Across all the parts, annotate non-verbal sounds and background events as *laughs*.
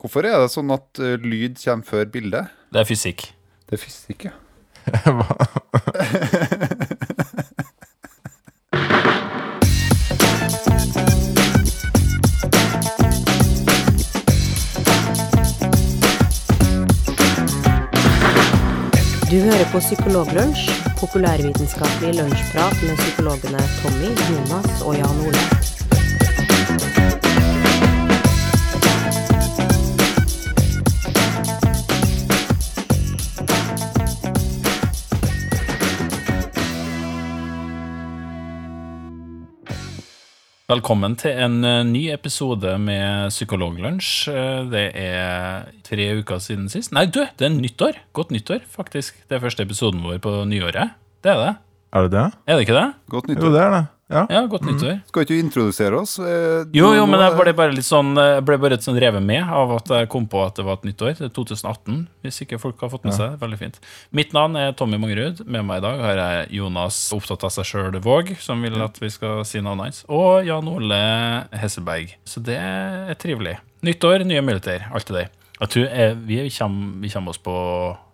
Hvorfor er det sånn at eh, lyd kommer før bilde? Det er fysikk. Det er fysikk, ja. Hva? Du hører på Psykologlunsj, populærvitenskapelig lunsjprat med psykologene Tommy, Jonas og Jan Ole. Velkommen til en eh, ny episode med Psykologlunsj. Eh, Det er tre uker siden sist. Nei, du, det er nyttår. Godt nyttår, faktisk. Det er første episoden vår på nyåret. Det er det. Er det det? Er det ikke det? Godt nyttår. Jo, det er det. Ja. Ja, godt nyttår. Skal ikke du introdusere oss? Eh, Jo, jo, men jeg ble bare litt sånn Jeg ble bare litt sånn revet med av at jeg kom på at det var et nytt år. Det er 2018, hvis ikke folk har fått med seg. Veldig fint. Mitt navn er Tommy Mangerud. Med meg i dag har jeg Jonas Opptatt av seg sjøl Våg, som vil at vi skal si navnet hans, og Jan Ole Hesselberg. Så det er trivelig. Nyttår, nye muligheter. Alt det der. Jeg tror eh, vi kommer, vi kommer oss på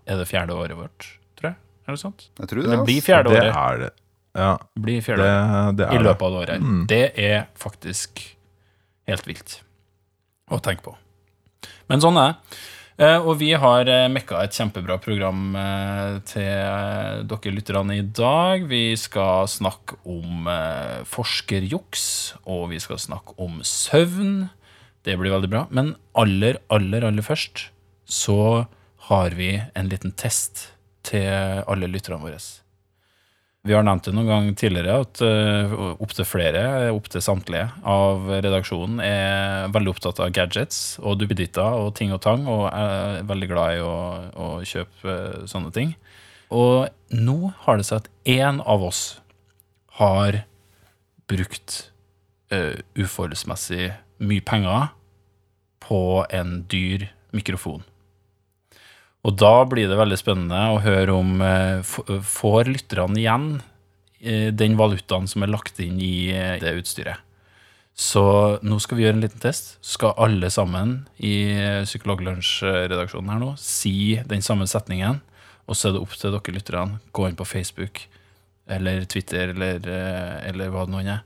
Er det fjerde året vårt, tror jeg? Er det sant? Jeg tror det, Det blir fjerde året. Det er det. Ja, blir det, fjerde det i løpet av det året. Mm. Det er faktisk helt vilt å tenke på. Men sånn er det. Eh, Og vi har eh, mekka et kjempebra program eh, til dere lytterne i dag. Vi skal snakke om forskerjuks, og vi skal snakke om søvn. Det blir veldig bra. Men aller, aller, aller først så har vi en liten test til alle lytterne våre. Vi har nevnt det noen gang tidligere at uh, opptil flere, opptil samtlige av redaksjonen er veldig opptatt av gadgets og duppeditter og ting og tang, og er veldig glad i å, å kjøpe uh, sånne ting. Og nå har det seg at én av oss har brukt uh, uforholdsmessig mye penger på en dyr mikrofon. Og da blir det veldig spennende å høre om eh, får lytterne igjen eh, den valutaen som er lagt inn i eh, det utstyret. Så nå skal vi gjøre en liten test. Skal alle sammen i Psykologlunsj-redaksjonen her nå si den samme setningen, og så er det opp til dere lytterne. Gå inn på Facebook eller Twitter eller, eller hva det nå er.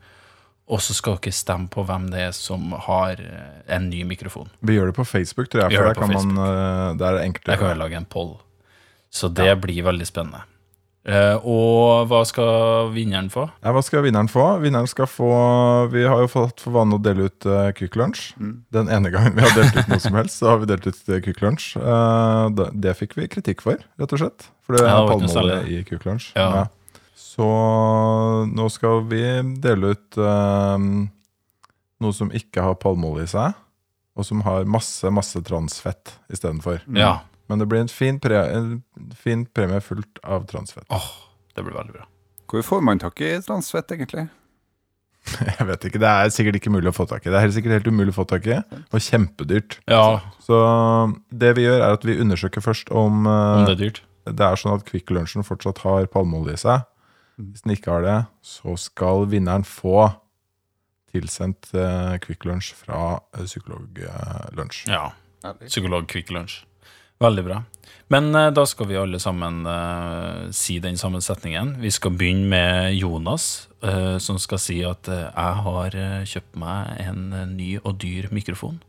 Og så skal dere stemme på hvem det er som har eh, en ny mikrofon. Vi gjør det på Facebook, tror jeg. For der det kan man eh, Der er det enkelt. Der Jeg kan jo lage en poll. Så det blir veldig spennende. Eh, og hva skal vinneren få? Ja, hva skal vinneren få? Vinneren skal få Vi har jo fått for vane å dele ut uh, Kvikk Lunsj. Mm. Den ene gangen vi har delt ut noe som helst, så har vi delt ut uh, Kvikk Lunsj. Eh, det, det fikk vi kritikk for, rett og slett. For det er palmeolje i Kvikk Lunsj. Ja. Så nå skal vi dele ut eh, noe som ikke har palmeolje i seg, og som har masse, masse transfett istedenfor. Ja. Men det blir en fin, pre en fin premie fullt av transfett. Åh, det blir veldig bra. Hvor får man tak i transfett, egentlig? *laughs* Jeg vet ikke, Det er sikkert ikke mulig å få tak i. Det er helt sikkert helt umulig å få tak i, og kjempedyrt. Ja, Så det vi gjør, er at vi undersøker først om, om eh, det er dyrt. det er sånn at Kvikk Lunsjen fortsatt har palmeolje i seg. Hvis den ikke har det, så skal vinneren få tilsendt eh, Kvikk Lunsj fra eh, Psykologlunsj. Ja. Psykolog Kvikk Lunsj. Veldig bra. Men eh, da skal vi alle sammen eh, si den samme setningen. Vi skal begynne med Jonas, eh, som skal si at eh, jeg har eh, kjøpt meg en eh, ny og dyr mikrofon.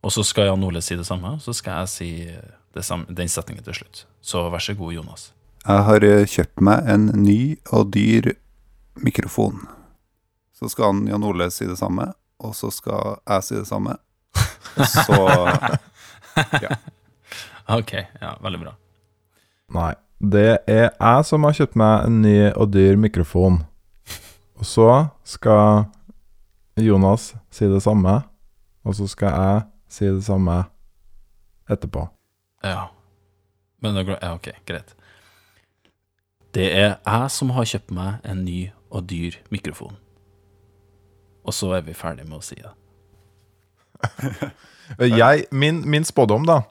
Og så skal Jan Ole si det samme, og så skal jeg si eh, det samme, den setningen til slutt. Så vær så god, Jonas. Jeg har eh, kjøpt meg en ny og dyr mikrofon. Så skal han Jan Ole si det samme, og så skal jeg si det samme. Så *laughs* Ok, ja, veldig bra. Nei. Det er jeg som har kjøpt meg en ny og dyr mikrofon. Og så skal Jonas si det samme, og så skal jeg si det samme etterpå. Ja. Men det går, ja, ok, greit. Det er jeg som har kjøpt meg en ny og dyr mikrofon. Og så er vi ferdig med å si det. *laughs* Jeg, min, min spådom, da,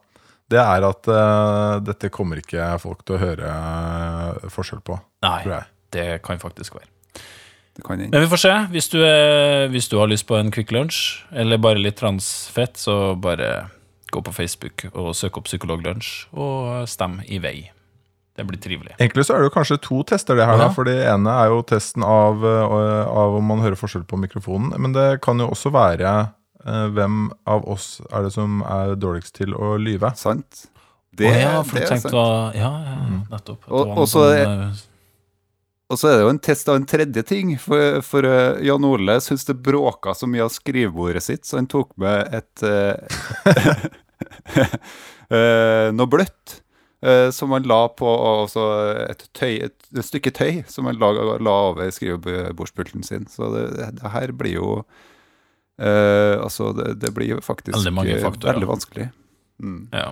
det er at uh, dette kommer ikke folk til å høre eh, forskjell på, Nei, tror jeg. det kan faktisk være. det kan hende. Men vi får se. Hvis du, er, hvis du har lyst på en Quick Lunch, eller bare litt transfett, så bare gå på Facebook og søk opp Psykologlunsj og stem i vei. Det blir trivelig. Egentlig så er det jo kanskje to tester, det her. Ja. da, for det ene er jo testen av, øh, av om man hører forskjell på mikrofonen. Men det kan jo også være eh, hvem av oss er det som er dårligst til å lyve. Sant? Det, oh, ja, for det er sant. hva Ja, ja, nettopp. Og- var så er- sånn, eh, Og så er det jo en test av en tredje ting, for, for uh, Jan Ole syns det bråka så mye av skrivebordet sitt, så han tok med et uh, uh, *laughs* Noe bløtt eh, som man la på altså et, tøy, et, et stykke tøy som man la, la over skrivebordspulten sin. Så det, det her blir jo eh, Altså, det, det blir faktisk Veldig mange eh, vanskelig. Mm. ja.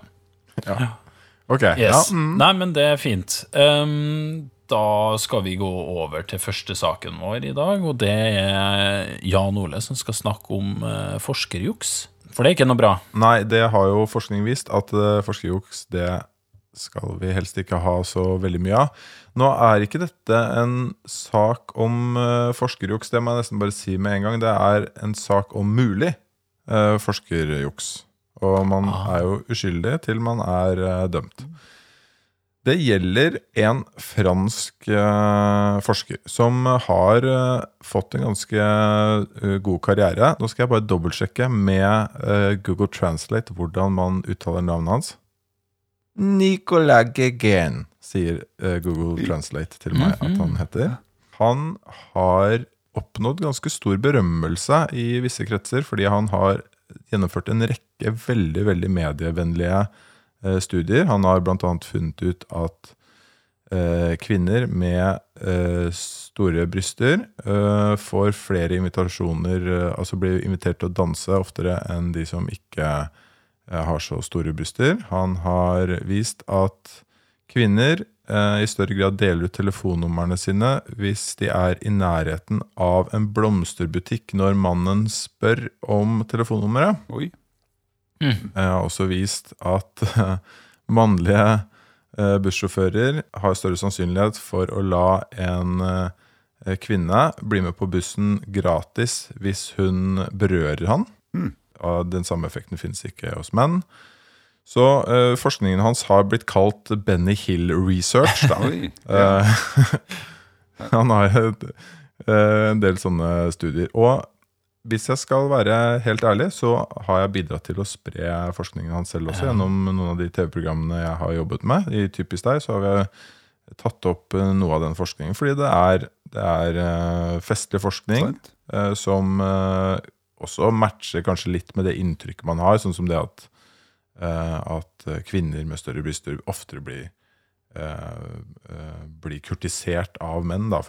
Ok, Yes. ja, mm. Nei, men det er fint. Um, da skal vi gå over til første saken vår i dag, og det er Jan Ole som skal snakke om uh, forskerjuks. For det er ikke noe bra. Nei, det har jo forskning vist, at uh, forskerjuks det skal vi helst ikke ha så veldig mye av. Nå er ikke dette en sak om uh, forskerjuks, det må jeg nesten bare si med en gang. Det er en sak om mulig uh, forskerjuks. Og man Ah. er jo uskyldig til man er uh, dømt. Det gjelder en fransk eh, forsker som har eh, fått en ganske eh, god karriere. Nå skal jeg bare dobbeltsjekke med eh, Google Translate hvordan man uttaler navnet hans. Nicolas Guéguen, sier eh, Google Translate til meg at han heter. Han har oppnådd ganske stor berømmelse i visse kretser fordi han har gjennomført en rekke veldig, veldig medievennlige eh, studier. Han har bl.a. funnet ut at eh, kvinner med eh, store bryster får flere invitasjoner, altså blir invitert til å danse oftere enn de som ikke eh, har så store bryster. Han har vist at kvinner eh, i større grad deler ut telefonnumrene sine hvis de er i nærheten av en blomsterbutikk når mannen spør om telefonnummeret. Oi. Mm. Jeg har også vist at eh, mannlige eh, bussjåfører har større sannsynlighet for å la en eh, kvinne bli med på bussen gratis hvis hun berører han. Mm. Og den samme effekten finnes ikke hos menn. Så eh, forskningen hans har blitt kalt Benny Hill Research. Da. *laughs* Oi. Ja. Eh, *laughs* han har et, eh, en del sånne studier. Og hvis jeg skal være helt ærlig, så har jeg bidratt til å spre forskningen hans selv også, gjennom noen av de TV-programmene jeg har jobbet med. I Typisk deg så har vi tatt opp eh, noe av den forskningen, fordi det er, det er eh, festlig forskning som også matcher kanskje litt med det inntrykket man har, sånn som det at, eh, at eh, kvinner med større bryster oftere blir, eh, blir kurtisert av menn, da.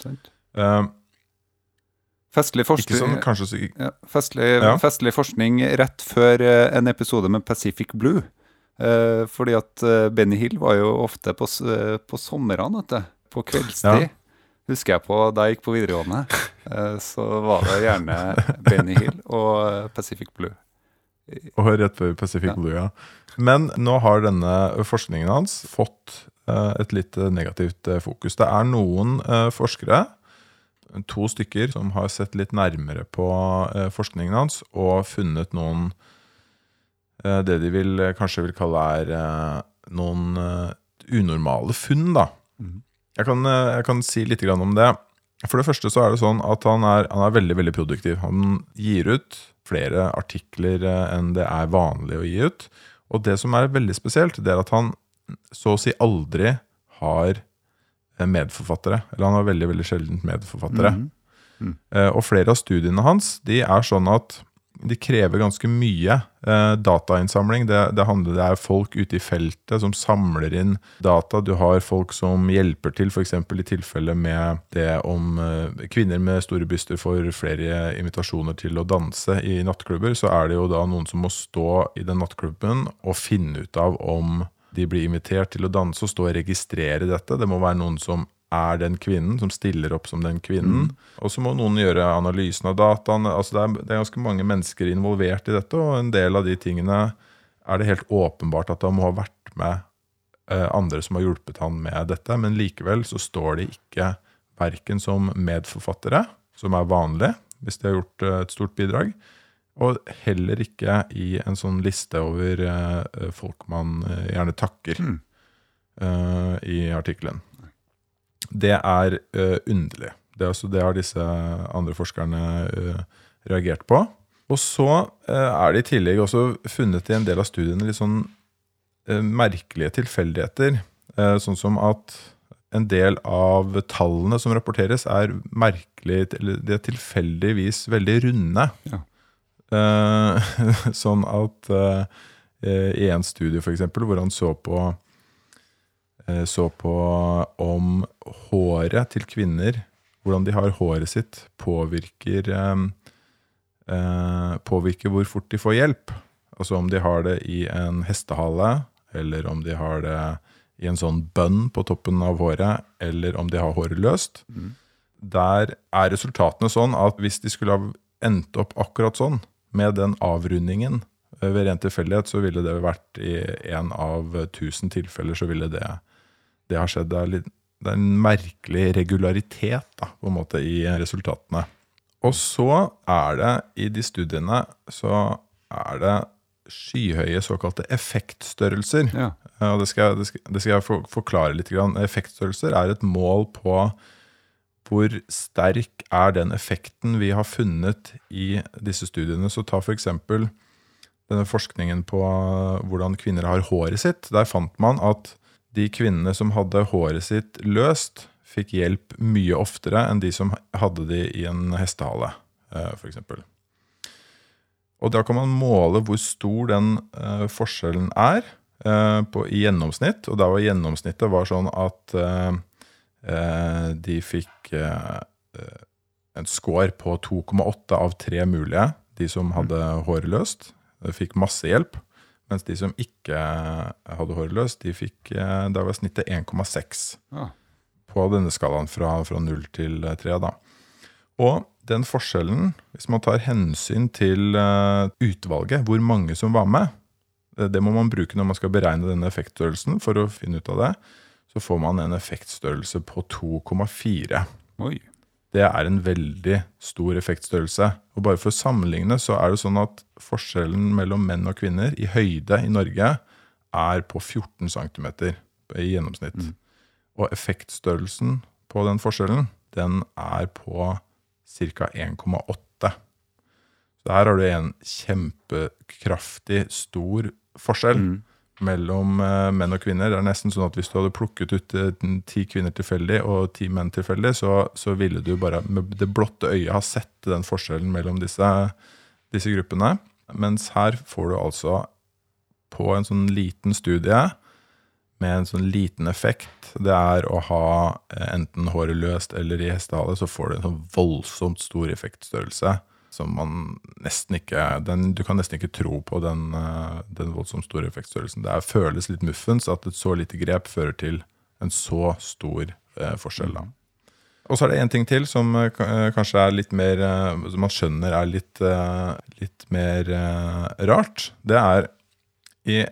Sant. Eh, Festlig forskning sånn kanskje så, ja, festlig, Ja. festlig forskning rett før en episode med Pacific Blue. Eh, fordi at Benny Hill var jo ofte på, på somrene, vet du. På kveldstid. Ja. Husker jeg på da jeg gikk på videregående. Eh, så var det gjerne Benny Hill og eh, Pacific Blue. Og rett før Pacific Ja. Blue, ja. Men nå har denne forskningen hans fått eh, et litt negativt fokus. Det er noen forskere, to stykker, som har sett litt nærmere på forskningen hans og funnet noen Det de vil, kanskje vil kalle er noen unormale funn, da. Mhm. Jeg kan, eh, jeg kan si litt om det. For det første så er det sånn at han er, han er veldig veldig produktiv. Han gir ut flere artikler eh, enn det er vanlig å gi ut. Og det som er veldig spesielt, det er at han så å si aldri har eh, medforfattere. Eller han har veldig veldig sjelden medforfattere. Mhm. Mm. Og flere av studiene hans de er sånn at de krever ganske mye eh, datainnsamling. Det, det, handler, det er folk ute i feltet som samler inn data. Du har folk som hjelper til, f.eks. i tilfelle med det om eh, kvinner med store byster får flere invitasjoner til å danse i nattklubber. Så er det jo da noen som må stå i den nattklubben og finne ut av om de blir invitert til å danse og stå og registrere dette. Det må være noen som er den kvinnen, som stiller opp som den kvinnen. Og så må noen gjøre analysen av dataene. Altså det, er, det er ganske mange mennesker involvert i dette, og en del av de tingene er det helt åpenbart at han må ha vært med eh, andre som har hjulpet han med dette, men likevel så står de ikke verken som medforfattere, som er vanlig hvis de har gjort eh, et stort bidrag, Og heller ikke i en sånn liste over eh, folk man eh, gjerne takker Mm. eh, i artikkelen. Det er uh, underlig. Det, altså, det har disse andre forskerne uh, reagert på. Og så eh, er det i tillegg også funnet i en del av studiene litt sånn merkelige tilfeldigheter. Sånn som at en del av tallene som rapporteres, er merkelig, eller de er tilfeldigvis veldig runde. Ja. *laughs* Sånn at i en studie, eksempel, hvor han så på så på om håret til kvinner, hvordan de har håret sitt, påvirker eh, eh, påvirker hvor fort de får hjelp. Altså om de har det i en hestehale, eller om de har det i en sånn bønn på toppen av håret, eller om de har håret løst. Der er resultatene sånn at hvis de skulle ha endt opp akkurat sånn, med den avrundingen eh, ved ren tilfeldighet, så ville det vært i en av tusen tilfeller så ville det, det har skjedd. Det er, litt, det er en merkelig regularitet da, på en måte i resultatene. Og så er det i de studiene så er det skyhøye såkalte effektstørrelser. Ja. Og det skal, det skal, det skal jeg for, forklare litt. Grann. Effektstørrelser er et mål på hvor sterk er den effekten vi har funnet i disse studiene. Så ta f.eks. denne forskningen på hvordan kvinner har håret sitt. Der fant man at de kvinnene som hadde håret sitt løst, fikk hjelp mye oftere enn de som hadde det i en hestehale, f.eks. Og da kan man måle hvor stor den eh, forskjellen er eh, på, i gjennomsnitt. Og da var gjennomsnittet var sånn at eh, eh, de fikk eh, eh, en score på 2,8 av 3 mulige, de som hadde håret løst. De fikk masse hjelp. Mens de som ikke hadde håret løst, de fikk, eh, da var snittet 1,6 Ja. på denne skalaen fra, fra 0 til 3. Da. Og den forskjellen, hvis man tar hensyn til eh, utvalget, hvor mange som var med, det, det må man bruke når man skal beregne denne effektstørrelsen. For å finne ut av det, så får man en effektstørrelse på 2,4. Oi. Det er en veldig stor effektstørrelse. Og bare for å sammenligne, så er det sånn at forskjellen mellom menn og kvinner i høyde i Norge er på 14 cm i gjennomsnitt. Og effektstørrelsen på den forskjellen, den er på ca. 1,8. Så her har du en kjempekraftig, stor forskjell mellom eh, menn og kvinner. Det er nesten sånn at hvis du hadde plukket ut eh, ti kvinner tilfeldig og ti menn tilfeldig, så, så ville du bare med det blotte øyet ha sett den forskjellen mellom disse, disse gruppene. Mens her får du altså på en sånn liten studie med en sånn liten effekt, det er å ha eh, enten håret løst eller i hestehale, så får du en sånn voldsomt stor effektstørrelse som man nesten ikke den, Du kan nesten ikke tro på den, eh, den voldsomt store effektstørrelsen. Det er, føles litt muffens at et så lite grep fører til en så stor eh, forskjell. Da. Og så er det en ting til som eh, eh, kanskje er litt mer eh, Som man skjønner er litt, eh, litt mer rart. Det er i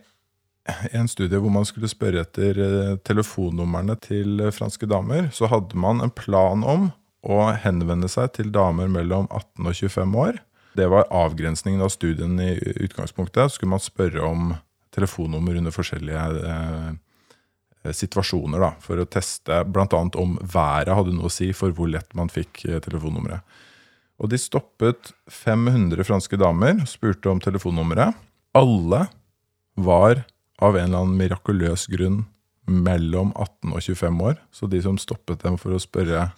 en studie hvor man skulle spørre etter telefonnumrene til franske damer, så hadde man en plan om å henvende seg til damer mellom 18 og 25 år. Det var avgrensningen av studien i utgangspunktet. Så skulle man spørre om telefonnummer under forskjellige eh, situasjoner, da, for å teste bl.a. om været hadde noe å si for hvor lett man fikk eh, telefonnummeret. Og de stoppet 500 franske damer og spurte om telefonnummeret. Alle var av en eller annen mirakuløs grunn mellom 18 og 25 år. Så de som stoppet dem for å spørre,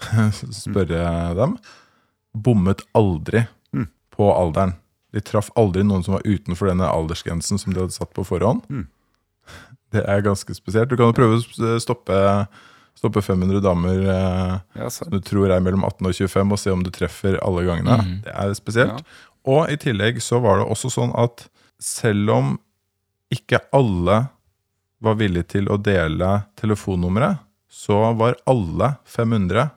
*laughs* spørre dem, bommet aldri Mm. på alderen. De traff aldri noen som var utenfor denne aldersgrensen som de hadde satt på forhånd. Mm. *laughs* Det er ganske spesielt. Du kan jo prøve å stoppe, stoppe 500 damer eh, Ja, som du tror er mellom 18 og 25, og se om du treffer alle gangene. Mm. Det er spesielt. Ja. Og i tillegg så var det også sånn at selv om ikke alle var villige til å dele telefonnummeret, så var alle 500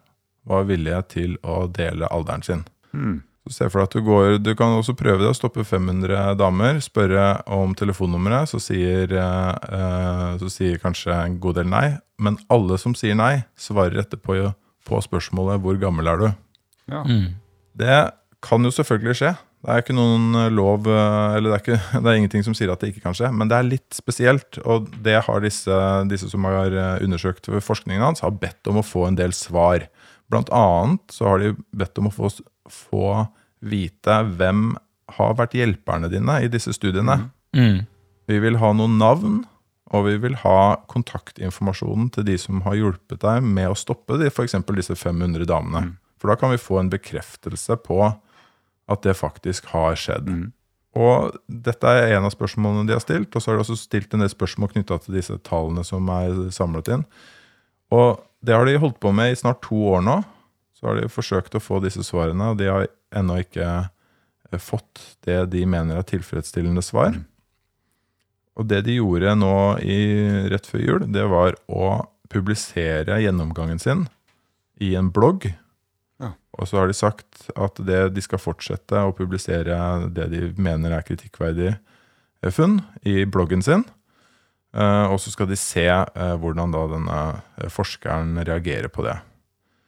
var villige til å dele alderen sin. mm. Se for deg at du går Du kan også prøve det å stoppe 500 damer, spørre om telefonnummeret, så sier, eh, så sier kanskje en god del nei. Men alle som sier nei, svarer etterpå på spørsmålet 'Hvor gammel er du?' ja. Mm. Det kan jo selvfølgelig skje. Det er ikke noen eh, lov eh, Eller det er, ikke, *laughs* det er ingenting som sier at det ikke kan skje, men det er litt spesielt. Og det har disse, disse som har undersøkt forskningen hans, har bedt om å få en del svar. Blant annet så har de bedt om å få, få vite hvem har vært hjelperne dine i disse studiene. Mm. Vi vil ha noen navn, og vi vil ha kontaktinformasjonen til de som har hjulpet deg med å stoppe de, f.eks. disse 500 damene. For da kan vi få en bekreftelse på at det faktisk har skjedd. Og dette er en av spørsmålene de har stilt, og så har de også stilt en del spørsmål knytta til disse tallene som er samlet inn. Og det har de holdt på med i snart to år nå. Så har de forsøkt å få disse svarene, og de har ennå ikke eh, fått det de mener er tilfredsstillende svar. Og det de gjorde nå i, rett før jul, det var å publisere gjennomgangen sin i en blogg. Ja. Og så har de sagt at det, de skal fortsette å publisere det de mener er kritikkverdig eh, funn i bloggen sin. Eh, og så skal de se eh, hvordan da denne eh, forskeren reagerer på det.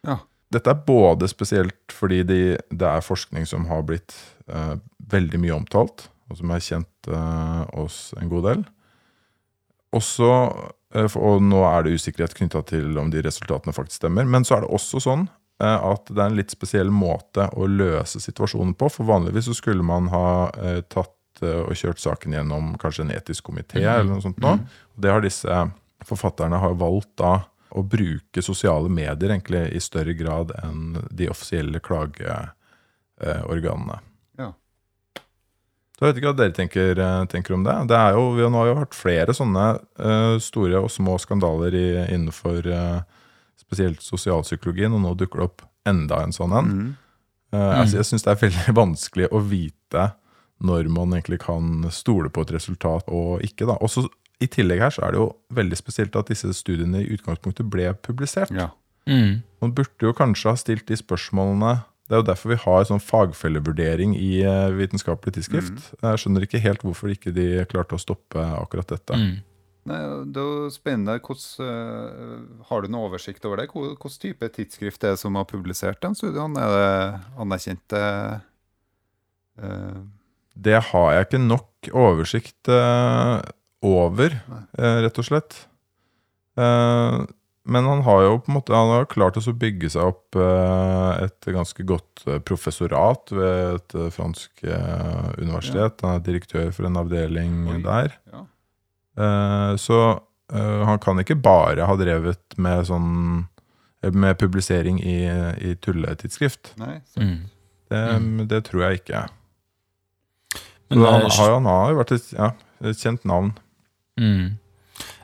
Ja. Dette er både spesielt fordi de, det er forskning som har blitt eh, veldig mye omtalt, og som er kjent eh, oss en god del. Også, eh, for, og nå er det usikkerhet knytta til om de resultatene faktisk stemmer. Men så er det også sånn at det er en litt spesiell måte å løse situasjonen på. For vanligvis så skulle man ha tatt og kjørt saken gjennom kanskje en etisk komité eller noe sånt nå. Det har disse forfatterne har valgt da å bruke sosiale medier egentlig i større grad enn de offisielle klageorganene. Ja. Så jeg vet ikke hva dere tenker, eh, tenker om det. det er jo, vi har nå hatt flere sånne uh, store og små skandaler i, innenfor uh, spesielt sosialpsykologien, og nå dukker det opp enda en sånn en. Mm. Uh, altså, jeg syns det er veldig *laughs* vanskelig å vite når man egentlig kan stole på et resultat og ikke. da. Også I tillegg her så er det jo veldig spesielt at disse studiene i utgangspunktet ble publisert. Ja. Mm. Man burde jo kanskje ha stilt de spørsmålene Det er jo derfor vi har sånn fagfellevurdering i eh, vitenskapelig tidsskrift. Jeg skjønner ikke helt hvorfor ikke de klarte å stoppe akkurat dette. Mm. Nei, det er jo spennende. Hvordan, eh, har du noen oversikt over det? Hvilken type tidsskrift er det som har publisert de studiene? Er det anerkjente eh, Det har jeg ikke nok oversikt uh, over, uh, rett og slett. Uh, men han har jo på en måte Han har klart å bygge seg opp et ganske godt professorat ved et fransk universitet. Han er direktør for en avdeling Oi. der. Ja. Eh, så han kan ikke bare ha drevet med sånn med publisering i, i tulletidsskrift. Nei? Mm. Det, det tror jeg ikke. Men han, har, han har jo vært et, ja, et kjent navn. Mm.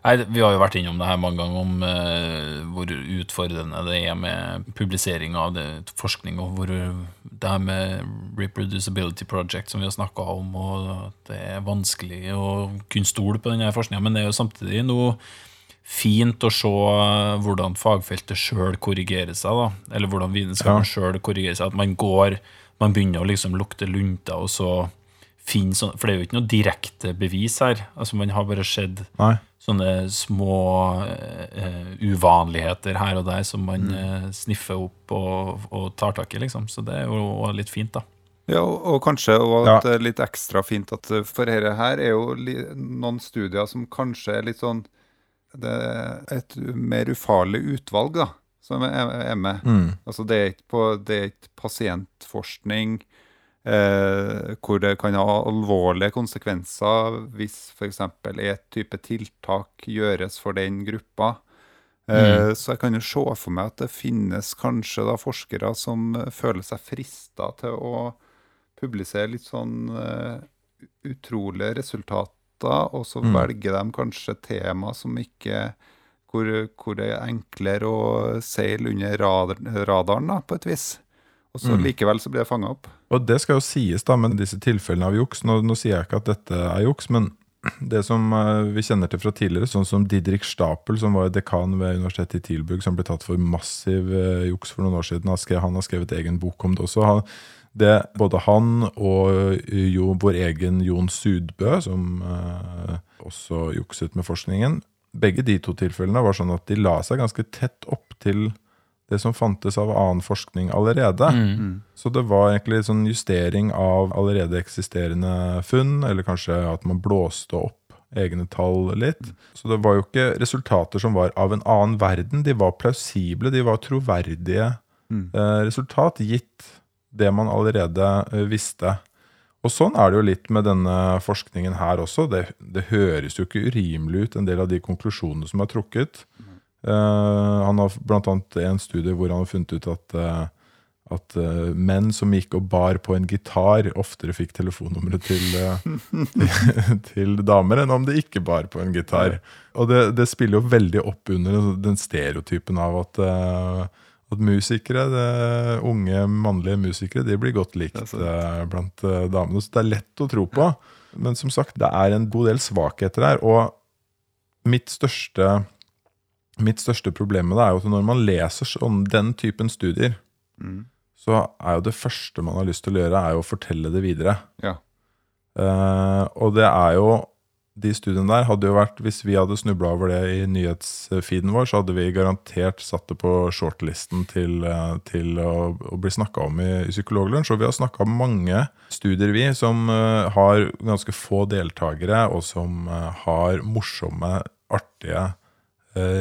Nei, Vi har jo vært innom det her mange ganger, om uh, hvor utfordrende det er med publisering av det, forskning, og hvor det her med Reproducibility Project som vi har snakka om, og at det er vanskelig å kunne stole på denne forskninga. Men det er jo samtidig noe fint å se hvordan fagfeltet sjøl korrigerer seg, da. Eller hvordan vitenskapen Ja. sjøl korrigerer seg. At man går Man begynner å liksom lukte lunta, og så finne sånn For det er jo ikke noe direkte bevis her. Altså Man har bare sett Nei. sånne små uh, uvanligheter her og der som man eh, sniffer opp og, og tar tak i, liksom. Så det er jo også litt fint, da. Ja, og, og kanskje og Ja. at det er litt ekstra fint at for dette her er jo li, noen studier som kanskje er litt sånn Det er et mer ufarlig utvalg, da, som er, er med. Mm. Altså det er ikke, på, det er ikke pasientforskning eh, hvor det kan ha alvorlige konsekvenser hvis f.eks. et type tiltak gjøres for den gruppa. Eh, Så jeg kan jo se for meg at det finnes kanskje da forskere som føler seg frista til å publisere litt sånn eh, utrolige resultater, og så Mm. velger de kanskje tema som ikke hvor, hvor det er enklere å seile under radar, radaren, da, på et vis. Og så Mm. likevel så blir det fanga opp. Og det skal jo sies, da, med disse tilfellene av juks. Nå, nå sier jeg ikke at dette er juks, men det som eh, vi kjenner til fra tidligere, sånn som Didrik Stapel, som var dekan ved universitetet i Tilburg, som ble tatt for massiv eh, juks for noen år siden. Han, har skrevet egen bok om det også. Det, både han og eh, jo, vår egen Jon Sudbø, som også jukset med forskningen, begge de to tilfellene var sånn at de la seg ganske tett opp til det som fantes av annen forskning allerede. Mm. Så det var egentlig sånn justering av allerede eksisterende funn, eller kanskje at man blåste opp egne tall litt. Så det var jo ikke resultater som var av en annen verden. De var plausible, de var troverdige Mm. eh, resultat, gitt det man allerede eh, visste. Og sånn er det jo litt med denne forskningen her også. Det, det høres jo ikke urimelig ut, en del av de konklusjonene som er trukket. Eh, han har annet en studie hvor han har funnet ut at, eh, at eh, menn som gikk og bar på en gitar, oftere fikk telefonnummeret til, *laughs* til damer enn om de ikke bar på en gitar. Og det, det spiller jo veldig opp under den stereotypen av at, at musikere, det, unge mannlige musikere, de blir godt likt blant damene. Så det er lett å tro på. Men som sagt, det er en god del svakheter her. Og mitt største, mitt største problem med det er jo at når man leser sånn, den typen studier, Mm. så er jo det første man har lyst til å gjøre, er jo å fortelle det videre. Ja. Uh, og det er jo De studiene der hadde jo vært Hvis vi hadde snubla over det i nyhetsfeeden vår, så hadde vi garantert satt det på shortlisten til, eh, til å, å bli snakka om i, i Psykologlunsj. Og vi har snakka om mange studier, vi, som uh, har ganske få deltakere, og som uh, har morsomme, artige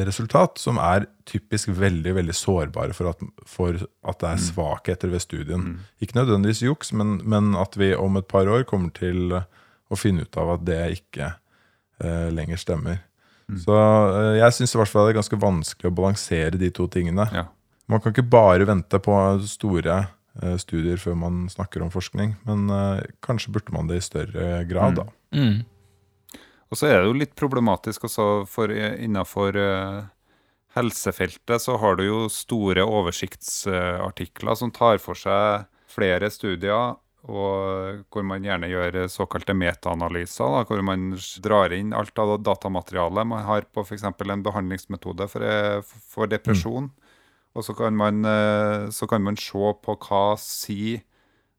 resultat, som er typisk veldig veldig sårbare for at, for at det er svakheter ved studien. Mm. Ikke nødvendigvis juks, men, men at vi om et par år kommer til å finne ut av at det ikke eh, lenger stemmer. Mm. Så eh, jeg syns i hvert fall det er ganske vanskelig å balansere de to tingene. Ja. Man kan ikke bare vente på store eh, studier før man snakker om forskning, men eh, kanskje burde man det i større grad, da. Mm. Og så er det jo litt problematisk også, for innenfor eh, helsefeltet så har du jo store oversiktsartikler som tar for seg flere studier, og hvor man gjerne gjør såkalte metaanalyser, hvor man drar inn alt av datamaterialet man har på f.eks. en behandlingsmetode for, eh, for depresjon. Og så kan, man, eh, så kan man se på hva sier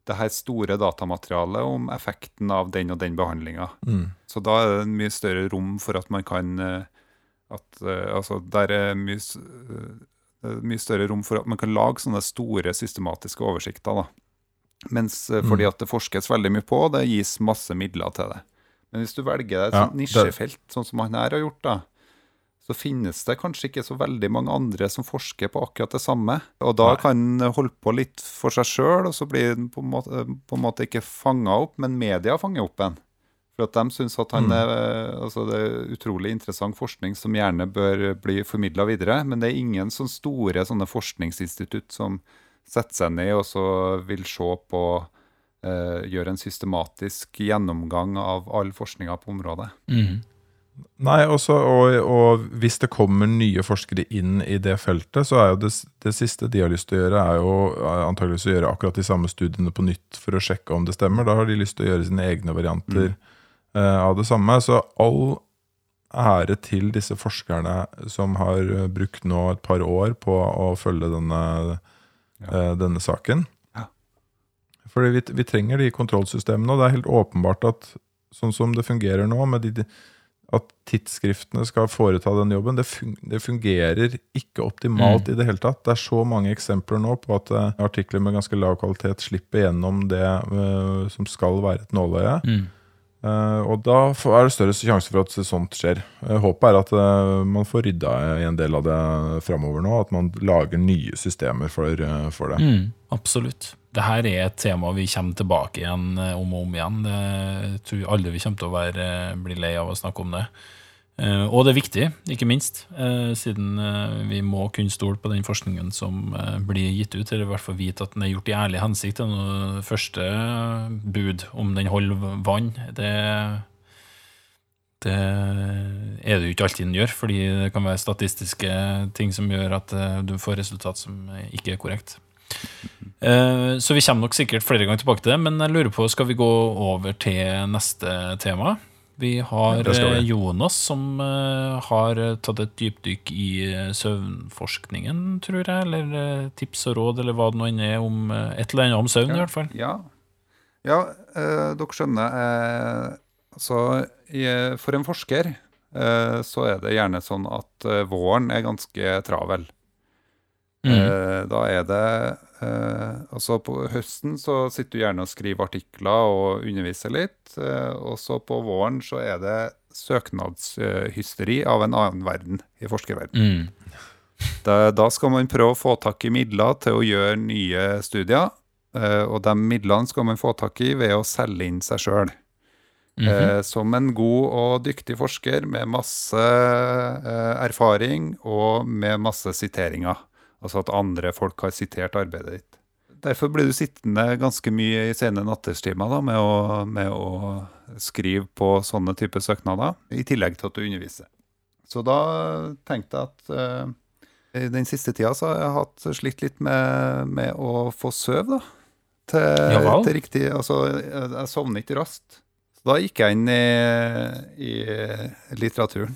det her store datamaterialet om effekten av den og den behandlinga. Mm. Så da er det en mye større rom for at man kan eh, at, eh, Altså, der er mye, eh, mye større rom for at man kan lage sånne store systematiske oversikter. da. Mens fordi Mm. at det forskes veldig mye på, det gis masse midler til det. Men hvis du velger et Ja, nisjefelt, sånn som han her har gjort, da, så finnes det kanskje ikke så veldig mange andre som forsker på akkurat det samme. Og da Nei. kan en holde på litt for seg sjøl, og så blir en på på en måte ikke fanga opp, men media fanger opp en. For at de syns at han Mm. er, altså det er utrolig interessant forskning som gjerne bør bli formidla videre. Men det er ingen sånne store sånne forskningsinstitutt som setter seg ned og så vil se på eh, Gjøre en systematisk gjennomgang av all forskninga på området. Mm. Nei, også, og, og hvis det kommer nye forskere inn i det feltet, så er jo det, det siste de har lyst til å gjøre, er jo eh, antageligvis å gjøre akkurat de samme studiene på nytt for å sjekke om det stemmer. Da har de lyst til å gjøre sine egne varianter eh, av det samme. Så all ære til disse forskerne som har eh, brukt nå et par år på å følge denne, eh, denne saken. Ja. Fordi vi, vi trenger de kontrollsystemene, og det er helt åpenbart at sånn som det fungerer nå, med de, at tidsskriftene skal foreta den jobben, det, fungerer ikke optimalt i det hele tatt. Det er så mange eksempler nå på at eh, artikler med ganske lav kvalitet slipper gjennom det eh, som skal være et nåløye. Mm. Uh, og da er det større sjanse for at sånt skjer. Uh, håpet er at man får rydda i en del av det framover nå. At man lager nye systemer for, for det. Mm, absolutt. Dette er et tema vi kommer tilbake igjen eh, om og om igjen. Jeg tror aldri vi kommer til å være, eh, bli lei av å snakke om det. Eh, Og det er viktig, ikke minst, siden vi må kunne stole på den forskningen som blir gitt ut, eller i hvert fall vite at den er gjort i ærlig hensikt. Det første bud om den holder vann. Det det er det jo ikke alltid den gjør, fordi det kan være statistiske ting som gjør at du får resultat som ikke er korrekt. Eh, Så vi kommer nok sikkert flere ganger tilbake til det, men jeg lurer på, skal vi gå over til neste tema? Vi har vi. eh, Jonas som eh, har tatt et dypdykk i søvnforskningen, tror jeg, eller tips og råd, eller hva det nå enn er om et eller annet om søvn, i hvert fall. Ja, ja eh, dere skjønner. Eh, altså, for en forsker eh, så er det gjerne sånn at våren er ganske travel. Mm. Eh, da er det eh, Altså, på høsten så sitter du gjerne og skriver artikler og underviser litt. Eh, og så på våren så er det søknadshysteri av en annen verden i forskerverden. Mm. Da, da skal man prøve å få tak i midler til å gjøre nye studier. eh, og de midlene skal man få tak i ved å selge inn seg sjøl. Mhm. Eh, som en god og dyktig forsker med masse eh, erfaring og med masse siteringer. Altså at andre folk har sitert arbeidet ditt. Derfor blir du sittende ganske mye i sene nattestimer da, med, å, med å skrive på sånne typer søknader, i tillegg til at du underviser. Så da tenkte jeg at eh, i den siste tida så har jeg hatt slitt litt med, med å få søv, da. Til, Ja til riktig Altså, jeg, jeg sovner ikke raskt. Så da gikk jeg inn i, i litteraturen.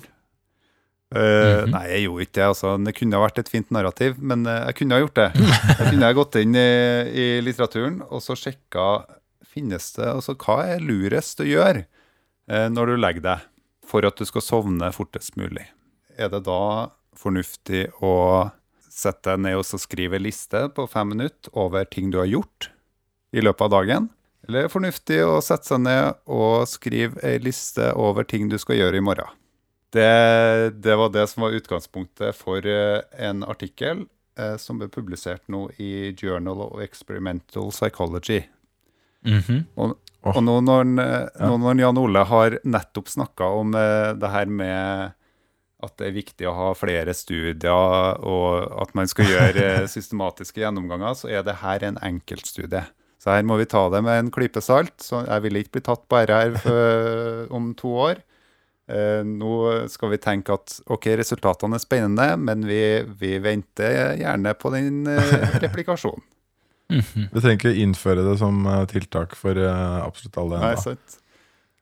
Eh, -hmm. Nei, jeg gjorde ikke det. altså. Det kunne ha vært et fint narrativ, men uh, jeg kunne ha gjort det. Jeg kunne ha gått inn i, i litteraturen og så sjekka finnes det, altså hva er lurest å gjøre uh, når du legger deg, for at du skal sovne fortest mulig. Er det da fornuftig å sette deg ned og skrive liste på fem minutter over ting du har gjort i løpet av dagen? Eller er det fornuftig å sette seg ned og skrive ei liste over ting du skal gjøre i morgen? Det, det var det som var utgangspunktet for eh, en artikkel eh, som ble publisert nå i Journal of Experimental Psychology. Mhm. Og, og nå når, eh, nå når Jan Ole har nettopp snakka om eh, det her med at det er viktig å ha flere studier, og at man skal gjøre eh, *laughs* systematiske gjennomganger, så er det her en enkeltstudie. Så her må vi ta det med en klype salt. Så jeg vil ikke bli tatt på RR om to år. Eh, nå skal vi tenke at ok, resultatene er spennende, men vi, vi venter gjerne på den eh, replikasjonen. *laughs* Mhm. Vi trenger ikke innføre det som eh, tiltak for eh, absolutt alle Nei, sant.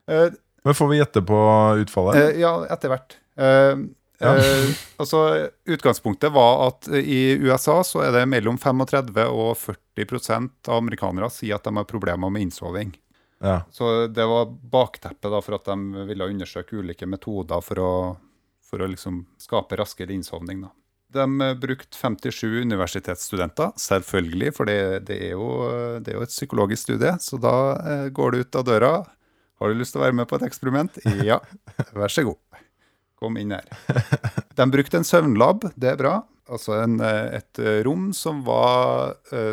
Eh, Men får vi gjette på utfallet? Eh, ja, etter hvert. Eh, Ja. eh, altså, utgangspunktet var at i USA så er det mellom 35 og 40% av amerikanere sier at de har problemer med innsoving. Ja. Så det var bakteppet da for at de ville undersøke ulike metoder for å, for å liksom skape raskere innsovning. Da. De eh, brukte 57 universitetsstudenter, selvfølgelig, for det, det, er jo, det er jo et psykologisk studie. Så da eh, går du ut av døra. Har du lyst til å være med på et eksperiment? Ja, *laughs* vær så god. Kom inn her. De brukte en søvnlab, det er bra. Altså en, eh, et eh, rom som var eh,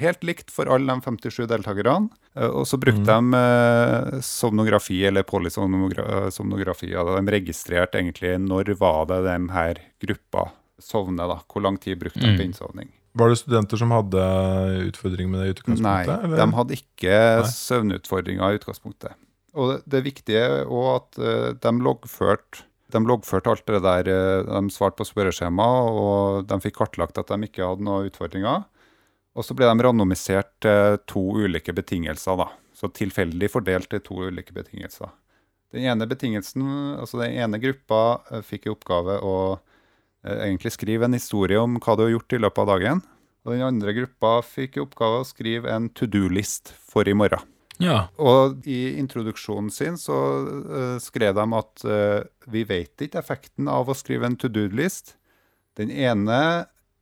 helt likt for alle de 57 deltakerne. Og så brukte de eh, somnografi, eller polysomnografi. Ja, de registrerte egentlig når var det de her gruppa sovnet, da. Hvor lang tid brukte de på Mm. innsovning. Var det studenter som hadde utfordringer med det i utgangspunktet? Nei, eller? de hadde ikke Nei. søvnutfordringer i utgangspunktet. Og det, det viktige er òg at de loggførte de loggførte alt det der, eh, de svarte på spørreskjema, og de fikk kartlagt at de ikke hadde noen utfordringer. Og så ble de randomisert til to ulike betingelser, da. Så tilfeldig fordelt til to ulike betingelser. Den ene betingelsen, altså den ene gruppa eh, fikk i oppgave å eh, egentlig skrive en historie om hva du har gjort i løpet av dagen. Og den andre gruppa fikk i oppgave å skrive en to do-list for i morgen. Ja. Og i introduksjonen sin så uh, skrev de at uh, vi vet ikke effekten av å skrive en to do-list. Den ene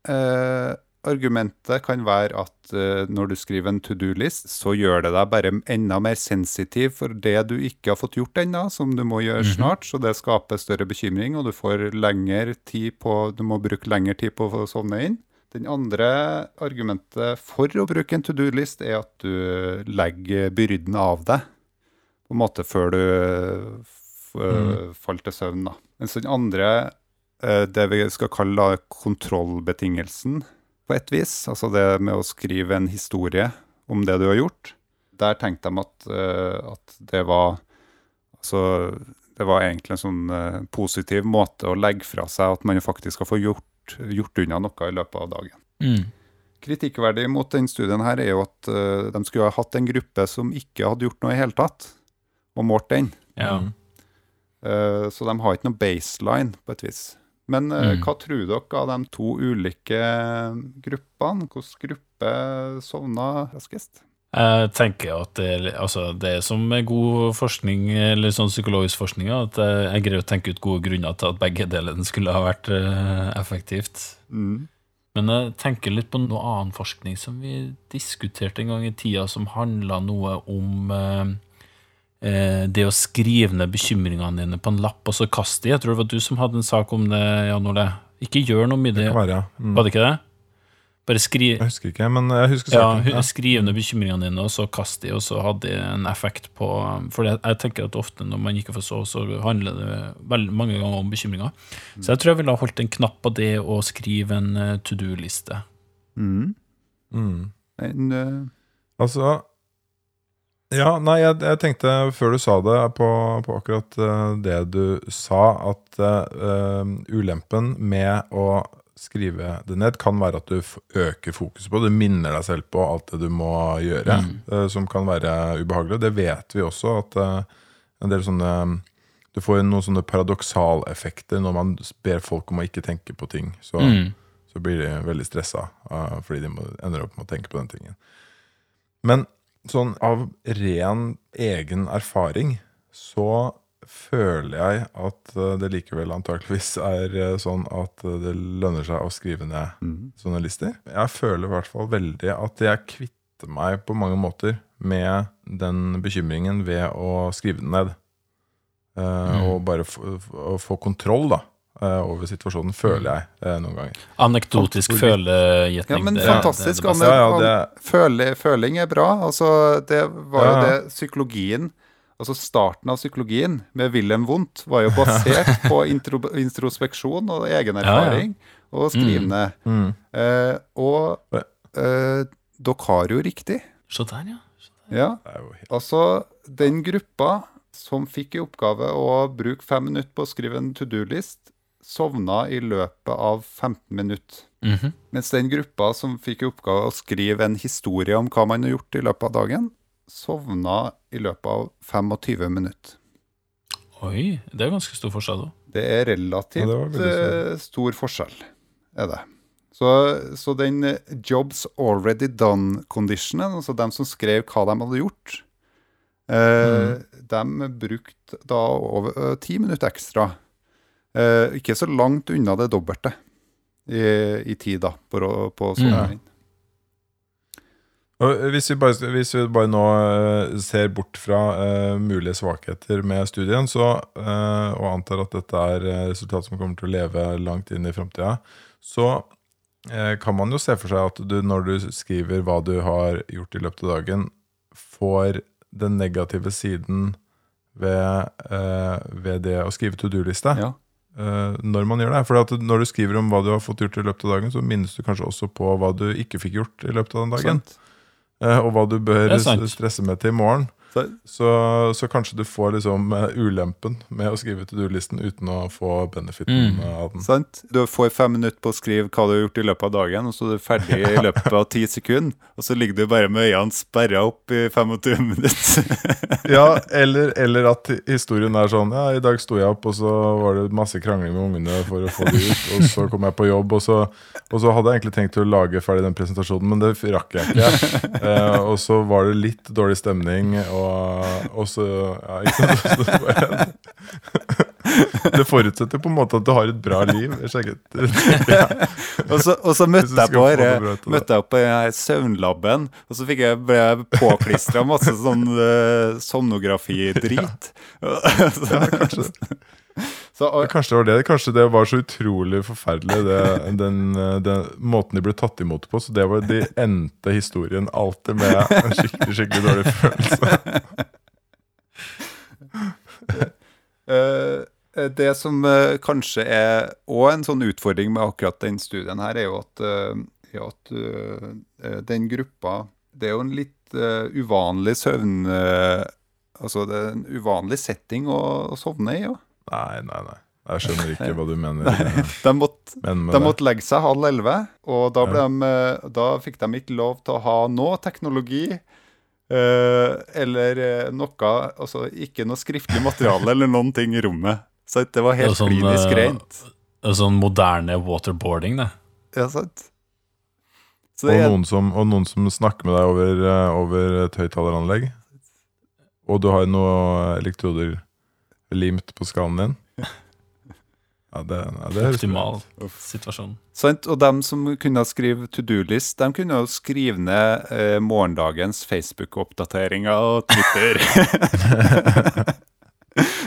uh, argumentet kan være at når du skriver en to do-list, så gjør det deg bare enda mer sensitiv for det du ikke har fått gjort ennå, som du må gjøre Mhm. snart. Så det skaper større bekymring, og du får lengre tid på, du må bruke lengre tid på å sovne inn. Den andre argumentet for å bruke en to do-list er at du legger byrden av deg, på en måte før du f Mm. faller til søvn. Da. Mens den andre, eh, det vi skal kalle kontrollbetingelsen, på et vis, altså det med å skrive en historie om det du har gjort, der tenkte de at, eh, at det var Altså, det var egentlig en sånn eh, positiv måte å legge fra seg at man faktisk skal få gjort, gjort unna noe i løpet av dagen. Mm. Kritikkverdig mot den studien her er jo at uh, de skulle ha hatt en gruppe som ikke hadde gjort noe i hele tatt, og målt den. ja. Eh, så de har ikke noe baseline, på et vis. Men uh, Mm. hva tror dere av de to ulike gruppene? Hvilken gruppe sovna raskest? Jeg tenker at det, altså, det er som med god forskning, eller sånn psykologisk forskning, at jeg, greier å tenke ut gode grunner til at begge delene skulle ha vært eh, effektivt. Mm. Men jeg tenker litt på noe annen forskning som vi diskuterte en gang i tida, som handla noe om eh, eh, det å skrive ned bekymringene dine på en lapp og så kaste dem. Jeg tror det var du som hadde en sak om det, Jan Ole. Ikke gjør noe med det. Kan være, ja. Mm. Var det ikke det? Bare skri... Jeg husker ikke, men jeg husker ja, saken. hu- skriv ned bekymringene dine, og så kast de, og så hadde de en effekt på For jeg, tenker at ofte når man ikke får sove, så handler det veldig mange ganger om bekymringer. Så jeg tror jeg ville ha holdt en knapp på det å skrive en eh, to do-liste. Mm. Mm. En, uh... Altså Ja, nei, jeg, jeg tenkte før du sa det, på, på akkurat eh, det du sa, at uh, ulempen med å skrive det ned kan være at du øker fokuset på det. Du minner deg selv på alt det du må gjøre, Mm. eh, som kan være ubehagelig. Det vet vi også, at eh, en del sånne Du får noen sånne paradoksaleffekter når man ber folk om å ikke tenke på ting. Så Mm. så blir de veldig stressa uh, fordi de må, ender opp med å tenke på den tingen. Men sånn av ren egen erfaring så føler jeg at uh, det likevel antakeligvis er uh, sånn at uh, det lønner seg å skrive ned mm. sånne lister. Jeg føler i hvert fall veldig at jeg kvitter meg på mange måter med den bekymringen ved å skrive den ned. Uh, Mm. Og bare få, få- kontroll da, over situasjonen, føler jeg noen ganger. Anekdotisk følegjetning. Ja, men det- det fantastisk. det Ja, ja, det, føling er bra. Altså, det var jo Ja, ja. det psykologien Altså Starten av psykologien med Wilhelm Wundt var jo basert *laughs* på intro, introspeksjon og egen Ja, ja. erfaring og skrivende. mm. Eh, og eh, dere har jo riktig. Så der, ja. Ja. Helt Altså, den gruppa som fikk i oppgave å bruke fem minutter på å skrive en to do-list, sovna i løpet av 15 minutter. Mhm. Mens den gruppa som fikk i oppgave å skrive en historie om hva man har gjort i løpet av dagen, sovna i løpet av 25 minutter. Oi, det er ganske stor forskjell, da. Det er relativt Ja, det stor. eh, forskjell, er det. Så, så den eh, jobs already done-conditionen, altså dem som skrev hva de hadde gjort, eh, de brukte da over eh, ti minutter ekstra. Eh, ikke så langt unna det dobbelte i, i tid, da, på, på sommeren. Og hvis vi bare, hvis vi bare nå eh, ser bort fra uh, mulige svakheter med studien, så, uh, og antar at dette er eh, resultat som kommer til å leve langt inn i framtida, så uh, kan man jo se for seg at du når du skriver hva du har gjort i løpet av dagen, får den negative siden ved, eh, ved det å skrive to do-liste. Ja. eh, når man gjør det. For når du skriver om hva du har fått gjort i løpet av dagen, så minnes du kanskje også på hva du ikke fikk gjort i løpet av den dagen. Sant? Eh, og hva du bør stresse med til i morgen. Så, Så, kanskje du får liksom eh, ulempen med å skrive to do-listen uten å få benefiten Mm. av den. sant? Du får fem minutter på å skrive hva du har gjort i løpet av dagen, og så er du ferdig i *laughs* løpet av ti sekunder, og så ligger du bare med øynene sperra opp i 25 minutter. Ja, *laughs* eller, eller at historien er sånn Ja, i dag sto jeg opp, og så var det masse krangling med ungene for å få det ut. Og så kom jeg på jobb, og så, og så hadde jeg egentlig tenkt å lage ferdig den presentasjonen, men det rakk jeg ikke. *laughs* Eh, og så var det litt dårlig stemning, og, og så Ja, ikke sant. *laughs* Så det, det forutsetter på en måte at du har et bra liv. Sjekket. *laughs* og, så, og så møtte jeg på det. møtte jeg på den søvnlaben, og så fikk jeg ble jeg påklistra masse sånn uh, somnografidrit. Ja, *laughs* kanskje. Så, og, Kanskje det var det. Kanskje det var så utrolig forferdelig, det, *laughs* den, eh, den måten de ble tatt imot på. Så det var de endte historien alltid med en skikkelig skikkelig dårlig følelse. *laughs* Eh, det som eh, kanskje er òg en sånn utfordring med akkurat den studien her, er jo at, er at den gruppa Det er jo en litt uvanlig søvn... altså det er en uvanlig setting å, å sovne i. Ja. Nei, nei, nei. Jeg skjønner ikke hva du mener, *laughs* De måtte men De måtte legge seg halv elleve, og da, ble Ja. de, eh, da fikk de ikke lov til å ha noe teknologi. eh, eller eh, noe Altså ikke noe skriftlig materiale eller noen ting i rommet. Så det var Det helt sånn, klinisk rent. Sånn moderne waterboarding, det. Ja, sant? Så Og det er, noen, som, og noen som snakker med deg over, over et høyttaleranlegg. Og du har noen elektroder limt på skallen din. Ja, det, ja, det Optimal situasjon. Sant? Og dem som kunne skrive to do-list, de kunne jo skrive ned eh, morgendagens Facebook-oppdateringer og Twitter. De, *laughs*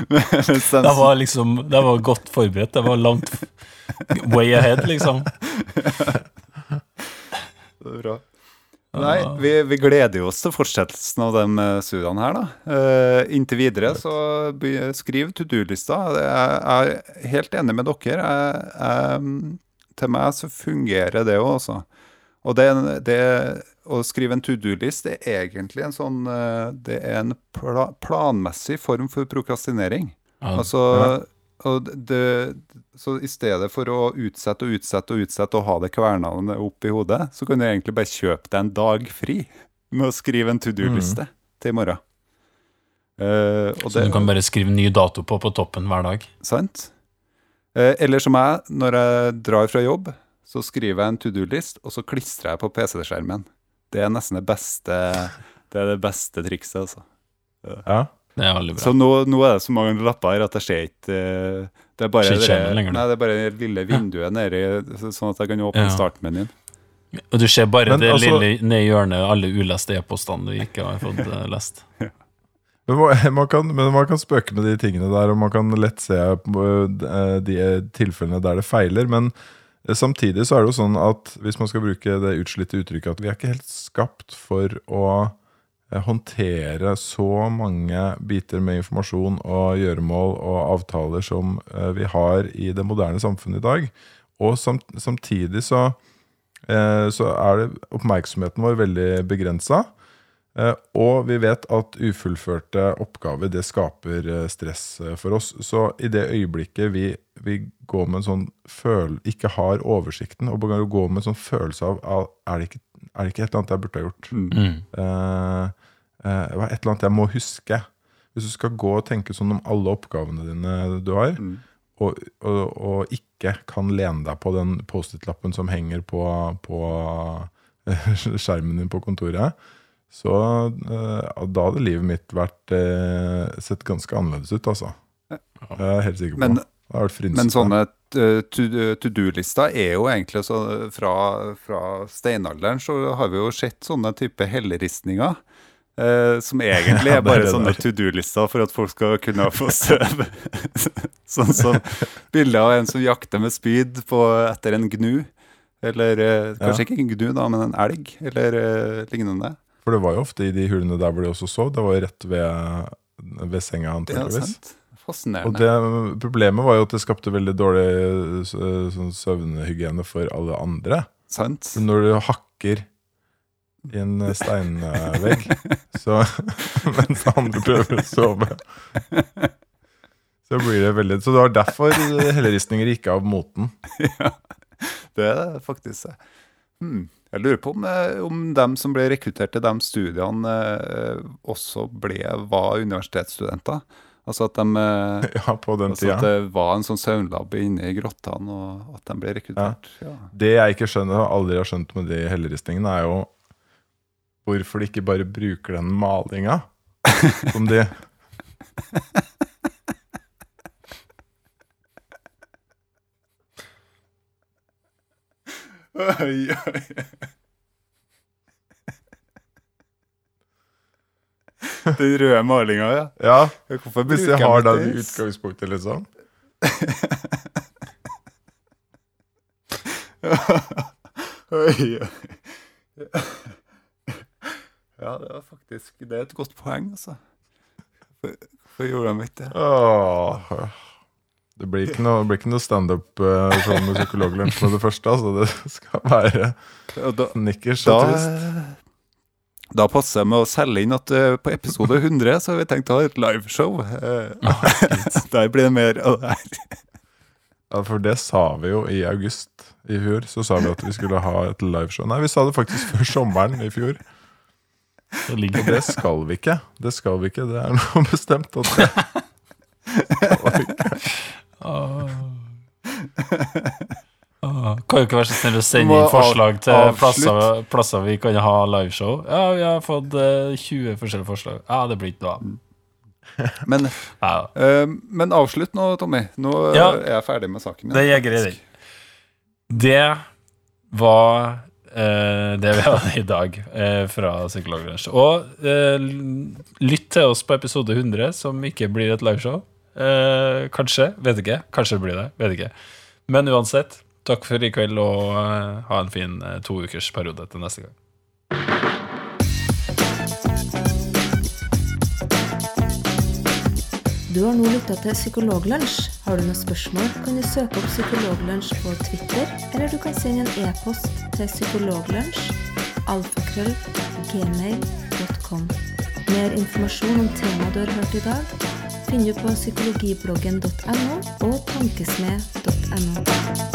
Det var liksom Det var godt forberedt. Det var langt way ahead, liksom. Det er bra. Nei, vi, vi gleder oss til fortsettelsen av de eh, studiene her, da. Uh, inntil videre så skriv to do-lista. Jeg er helt enig med dere. Jeg, jeg, til meg så fungerer det jo, altså. Og det, det å skrive en to do-list er egentlig en sånn eh, Det er en pla planmessig form for prokrastinering. Ja. Altså, det, så i stedet for å utsette og utsette og utsette og ha det kvernende opp i hodet, så kan du egentlig bare kjøpe deg en dag fri med å skrive en to do-liste til i morgen. Uh, og Så du kan bare skrive ny dato på på toppen hver dag. Sant? Uh, eller som jeg, når jeg drar fra jobb, så skriver jeg en to do-list, og så klistrer jeg på PC-skjermen. Det er nesten det beste Det er det beste trikset, altså. Ja. Det er veldig bra. Så nå, nå er det så mange lapper her at jeg ser ikke eh, Det er bare det, lenger, nei, det er bare det lille vinduet nedi, sånn at jeg kan åpne Ja. startmenyen. Og du ser bare Men det altså- lille ned i hjørnet, alle uleste e-postene du ikke har fått eh, lest. *laughs* Men man, *laughs* man, kan, men man kan spøke med de tingene der, og man kan lett se eh, de tilfellene der det feiler. Men samtidig så er det jo sånn at hvis man skal bruke det utslitte uttrykket at vi er ikke helt skapt for å håndtere så mange biter med informasjon og gjøremål og avtaler som eh, vi har i det moderne samfunnet i dag. Og samtidig så, eh, så er det oppmerksomheten vår veldig begrensa. Eh, og vi vet at ufullførte oppgaver det skaper eh, stress eh, for oss. Så i det øyeblikket vi, vi går med en sånn føl ikke har oversikten, og går med en sånn følelse av er det, ikke, er det ikke et eller annet jeg burde ha gjort? Mm. Uh, uh, et eller annet jeg må huske? Hvis du skal gå og tenke sånn om alle oppgavene dine du har, Mm. og, og, og ikke kan lene deg på den Post-It-lappen som henger på, på *laughs* skjermen din på kontoret, så eh, da hadde livet mitt vært sett ganske annerledes ut, altså. Det er jeg helt sikker på. Men- Men sånne eh, to- to do-lister er jo egentlig så fra, fra steinalderen så har vi jo sett sånne type helleristninger. eh, som egentlig *laughs* Ja, er det er bare det sånne to do-lister for at folk skal kunne få støv. *laughs* sånn som bilde av en som jakter med spyd på, etter en gnu. Eller eh, kanskje ikke en gnu, da, men en elg, eller eh, lignende. For det var jo ofte i de hulene der hvor de også sov. Det var jo rett ved, ved senga, Ja, antakeligvis. Og det, problemet var jo at det skapte veldig dårlig s- sånn søvnhygiene for alle andre. Sant? For når du hakker i en steinvegg *laughs* så, *laughs* mens andre prøver å sove Så blir det veldig Så det var derfor helleristninger gikk av moten. Ja, Det er det faktisk. Hmm. Jeg lurer på om, eh, om dem som ble rekruttert til de studiene, eh, også ble, var universitetsstudenter. Altså at, de, eh, Ja, på den altså at det var en sånn søvnlab inne i grottene, og at de ble rekruttert. Ja. Det jeg ikke skjønner, og aldri har skjønt med de helleristningene, er jo hvorfor de ikke bare bruker den malinga *laughs* som de Oi, oi. *laughs* Den røde malinga, ja. Ja, Hvorfor hvis jeg har de den i utgangspunktet, liksom. Oi, *laughs* oi. Ja, det var faktisk Det er et godt poeng, altså. Hvorfor- gjorde de ikke det? Åh. Det blir ikke noe, blir ikke noe standup-show med psykologlunsj med det første. Altså. Det skal være snickers og twist. da passer det med å selge inn at uh, på episode 100 så har vi tenkt å ha et liveshow. Uh, *laughs* Der blir det mer av det her. Ja, for det sa vi jo i august i fjor. Så sa vi at vi skulle ha et liveshow. Nei, vi sa det faktisk før sommeren i fjor. *laughs* Det Og det skal vi ikke. Det skal vi ikke. Det er noe *laughs* bestemt at det skal vi ikke. Åh. Åh. Kan jo ikke være så snill å sende inn forslag til plasser, plasser vi kan ha liveshow. Ja, vi har fått eh, 20 forskjellige forslag. Ja, det blir ikke noe av. *laughs* Men, Ja, uh, men avslutt nå, Tommy. Nå eh, Ja. er jeg ferdig med saken. min, det er greit. Det var uh, det vi hadde i dag uh, fra Psykologlunsj. Og eh, lytt til oss på episode 100, som ikke blir et liveshow. Eh, kanskje. Vet ikke. Kanskje det blir det. Vet ikke. Men uansett, takk for i kveld, og eh, ha en fin toukersperiode to ukers periode til neste gang. Du har nå lytta til Psykologlunsj. Har du noen spørsmål, kan du søke opp Psykologlunsj på Twitter, eller du kan sende en e-post til psykologlunsj, alfakrøll, gmail.com. Mer informasjon om temaet du har hørt i dag, finner du på psykologibloggen.no og tankesmed.no.